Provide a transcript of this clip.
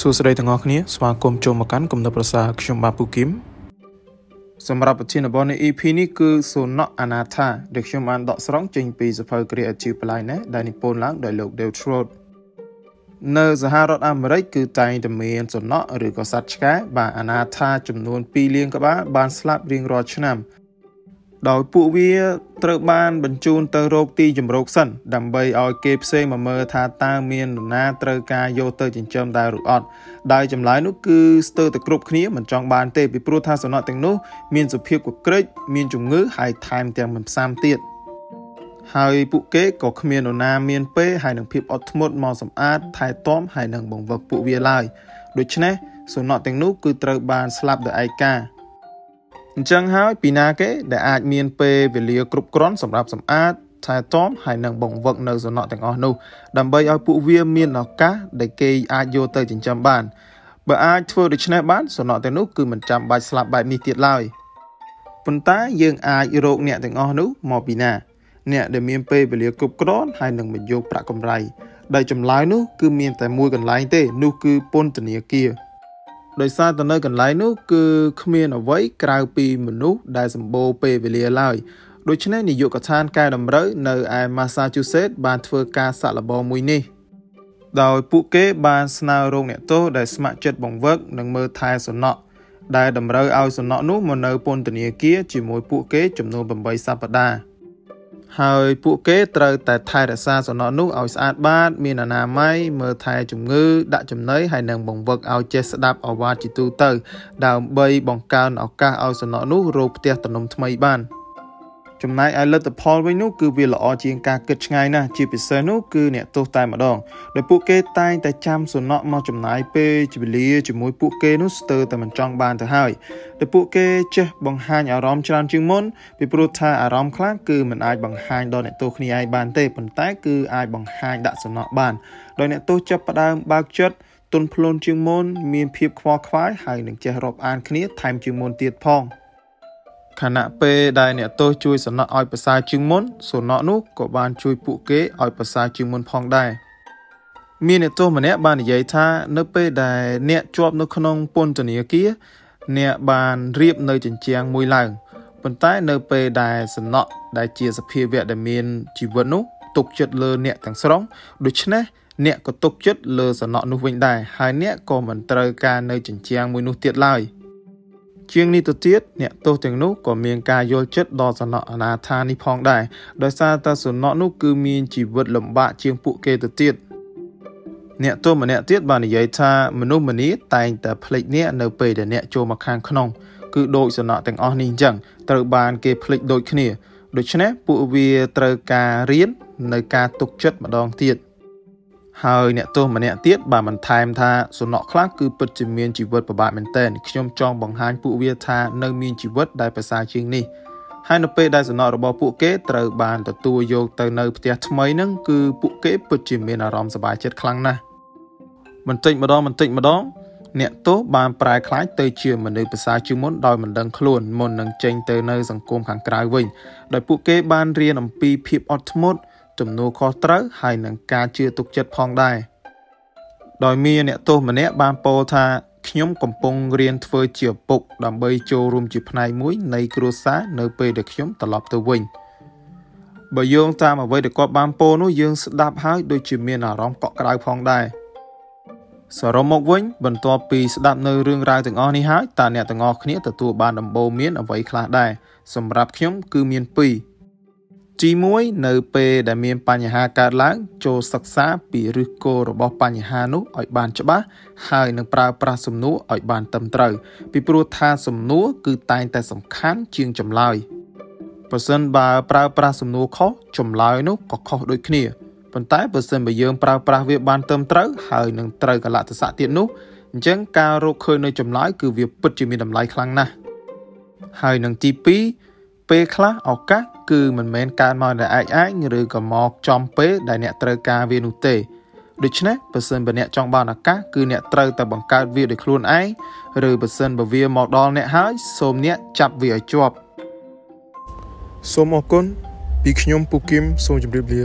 សួស្តីទាំងអស់គ្នាស្វាគមន៍ចូលមកកាន់គំនិតប្រសាខ្ញុំបាទពូគឹមសម្រាប់ប្រធានបទនៃ EP នេះគឺសូណក់អនាថាដែលខ្ញុំបានដកស្រង់ចេញពីសភៅ Creative Plane ដែលនិពន្ធឡើងដោយលោក Dale Trott នៅសហរដ្ឋអាមេរិកគឺតែងតែមានសូណក់ឬក៏សត្វឆ្កែបាទអនាថាចំនួន2លានក្បាលបានស្លាប់រៀងរាល់ឆ្នាំ ដោយពួកវាត្រូវបានបញ្ជូនទៅរកទីជម្រកសិនដើម្បីឲ្យគេផ្សេងមកមើលថាតើមាននរណាត្រូវការយកទៅចិញ្ចឹមដែរឬអត់ដែលចម្លើយនោះគឺស្ទើរតែគ្រប់គ្នាមិនចង់បានទេពីព្រោះថាសំណក់ទាំងនោះមានសុភាពកក្រិចមានជំងឺហើយថែមទាំងមិនផ្សាំទៀតហើយពួកគេក៏គ្មាននរណាមានពេលហើយនឹងភាពអត់ធ្មត់មកសម្អាតថែទាំហើយនឹងបង្វឹកពួកវាឡើយដូច្នេះសំណក់ទាំងនោះគឺត្រូវបានស្លាប់ដោយឯកា អញ្ចឹងហើយពីណាគេដែលអាចមានពេលវេលាគ្រប់គ្រាន់សម្រាប់សម្អាតថែទាំហើយនឹងបង្វឹកនៅសំណក់ទាំងអស់នោះដើម្បីឲ្យពួកវាមានឱកាសដែលគេអាចយកទៅចិញ្ចឹមបានបើអាចធ្វើដូច្នេះបានសំណក់ទាំងនោះគឺមិនចាំបាច់ស្លាប់បែបនេះទៀតឡើយប៉ុន្តែយើងអាចរកអ្នកទាំងអស់នោះមកពីណា អ្នកដែលមានពេលវេលាគ្រប់គ្រាន់ហើយនឹងបញ្យកប្រាក់កម្រៃដែលចម្លើយនោះគឺមានតែមួយកន្លែងទេនោះគឺពន្ធនាគារ ដោយសារតែនៅកន្លែងនោះគឺគ្មានអ្វីក្រៅពីមនុស្សដែលសម្បូរពេលវេលាឡើយដូច្នេះនាយកដ្ឋានកែតម្រូវនៅឯ Massachusetts បានធ្វើការសាក់លបងមួយនេះដោយពួកគេបានស្នើរោងអ្នកទោសដែលស្ម័គ្រចិត្តបង្វឹកនិងមើលថែសំណក់ដែលតម្រូវឲ្យសំណក់នោះមកនៅពន្ធនាគារជាមួយពួកគេចំនួន8សប្តាហ៍ ហើយពួកគេត្រូវតែថែរក្សាសំណក់នោះឲ្យស្អាតបាត មានអនាម័យមើលថែជំងឺ ដាក់ចំណីហើយនឹងបង្វឹកឲ្យចេះស្ដាប់អវាទជាទូទៅ ដើម្បីបង្កើនឱកាសឲ្យសំណក់នោះរកផ្ទះទំនំថ្មីបាន។ ចំណែកឯលទ្ធផលវិញនោះគឺវាល្អជាងការគិតឆ្ងាយណាស់ជាពិសេសនោះគឺអ្នកទោសតែម្ដងដោយពួកគេតែងតែចាំសំណក់មកចំណាយពេលជវេលាជាមួយពួកគេនោះស្ទើរតែមិនចង់បានទៅហើយដោយពួកគេចេះបង្ហាញអារម្មណ៍ច្រើនជាងមុនពីព្រោះថាអារម្មណ៍ខ្លះគឺមិនអាចបង្ហាញដល់អ្នកទោសគ្នាឯងបានទេប៉ុន្តែគឺអាចបង្ហាញដាក់សំណក់បានដោយអ្នកទោសចាប់ផ្ដើមបើកចិត្តទន់ភ្លន់ជាងមុនមានភាពខ្វល់ខ្វាយហើយនឹងចេះរាប់អានគ្នាថែមជាងមុនទៀតផង។ ខណៈពេលដែលអ្នកទោសជួយសំណក់ឲ្យប្រសើរជាងមុនសំណក់នោះក៏បានជួយពួកគេឲ្យប្រសើរជាងមុនផងដែរមានអ្នកទោសម្នាក់បាននិយាយថានៅពេលដែលអ្នកជាប់នៅក្នុងពន្ធនាគារអ្នកបានរៀបនៅជញ្ជាំងមួយឡើងប៉ុន្តែនៅពេលដែលសំណក់ដែលជាសភាវៈដែលមានជីវិតនោះទុកចិត្តលើអ្នកទាំងស្រុងដូច្នេះអ្នកក៏ទុកចិត្តលើសំណក់នោះវិញដែរហើយអ្នកក៏មិនត្រូវការនៅជញ្ជាំងមួយនោះទៀតឡើយ។ ជាងនេះទៅទៀតអ្នកទោសទាំងនោះក៏មានការយល់ចិត្តដល់សំណក់អនាថានេះផងដែរដោយសារតែសំណក់នោះគឺមានជីវិតលំបាកជាងពួកគេទៅទៀតអ្នកទោសម្នាក់ទៀតបាននិយាយថាមនុស្សម្នាតែងតែភ្លេចអ្នកនៅពេលដែលអ្នកចូលមកខាងក្នុងគឺដូចសំណក់ទាំងអស់នេះអញ្ចឹងត្រូវបានគេភ្លេចដូចគ្នាដូច្នេះពួកវាត្រូវការរៀននៅការទុកចិត្តម្ដងទៀត។ ហើយអ្នកទោសម្នាក់ទៀតបានបន្ថែមថាសំណក់ខ្លះគឺពិតជាមានជីវិតពិបាកមែនទែនខ្ញុំចង់បង្ហាញពួកវាថានៅមានជីវិតដែលប្រសើរជាងនេះហើយនៅពេលដែលសំណក់របស់ពួកគេត្រូវបានទទួលយកទៅនៅផ្ទះថ្មីហ្នឹងគឺពួកគេពិតជាមានអារម្មណ៍សប្បាយចិត្តខ្លាំងណាស់បន្តិចម្ដងបន្តិចម្ដងអ្នកទោសបានប្រែក្លាយទៅជាមនុស្សប្រសើរជាងមុនដោយមិនដឹងខ្លួនមុននឹងចេញទៅនៅសង្គមខាងក្រៅវិញដោយពួកគេបានរៀនអំពីភាពអត់ធ្មត់ ទំនួលខុសត្រូវហើយនឹងការជឿទុកចិត្តផងដែរដោយមានអ្នកទោសម្នាក់បានពោលថាខ្ញុំកំពុងរៀនធ្វើជាឪពុកដើម្បីចូលរួមជាផ្នែកមួយនៃគ្រួសារនៅពេលដែលខ្ញុំត្រឡប់ទៅវិញបើយោងតាមអ្វីដែលគាត់បានពោលនោះយើងស្ដាប់ហើយដូចជាមានអារម្មណ៍កក់ក្ដៅផងដែរសរុបមកវិញបន្ទាប់ពីស្ដាប់នៅរឿងរ៉ាវទាំងអស់នេះហើយតើអ្នកទាំងអស់គ្នាទទួលបានដំបូន្មានអ្វីខ្លះដែរសម្រាប់ខ្ញុំគឺមាន2 ទី1នៅពេលដែលមានបញ្ហាកើតឡើង ចូលសិក្សាពីឫសគល់របស់បញ្ហានោះឲ្យបានច្បាស់ហើយនឹងប្រើប្រាស់សំណួរឲ្យបានត្រឹមត្រូវ ពីព្រោះថាសំណួរគឺតែងតែសំខាន់ជាងចម្លើយបើសិនបើប្រើប្រាស់សំណួរខុសចម្លើយនោះក៏ខុសដូចគ្នាប៉ុន្តែបើសិនបើយើងប្រើប្រាស់វាបានត្រឹមត្រូវហើយនឹងត្រូវកលៈទេសៈទៀតនោះអញ្ចឹងការរកឃើញនៅចម្លើយគឺវាពិតជាមានតម្លៃខ្លាំងណាស់ហើយនឹងទី2ពេលខ្លះឱកាស គឺមិនមែនកើតមកតែឯកឯងឬក៏មកចំពេលដែលអ្នកត្រូវការវានោះទេដូច្នេះបើសិនបើអ្នកចង់បានឱកាសគឺអ្នកត្រូវតែបង្កើតវាដោយខ្លួនឯងឬបើសិនបើវាមកដល់អ្នកហើយសូមអ្នកចាប់វាឲ្យជាប់សូមអរគុណពីខ្ញុំពូគឹមសូមជម្រាបលា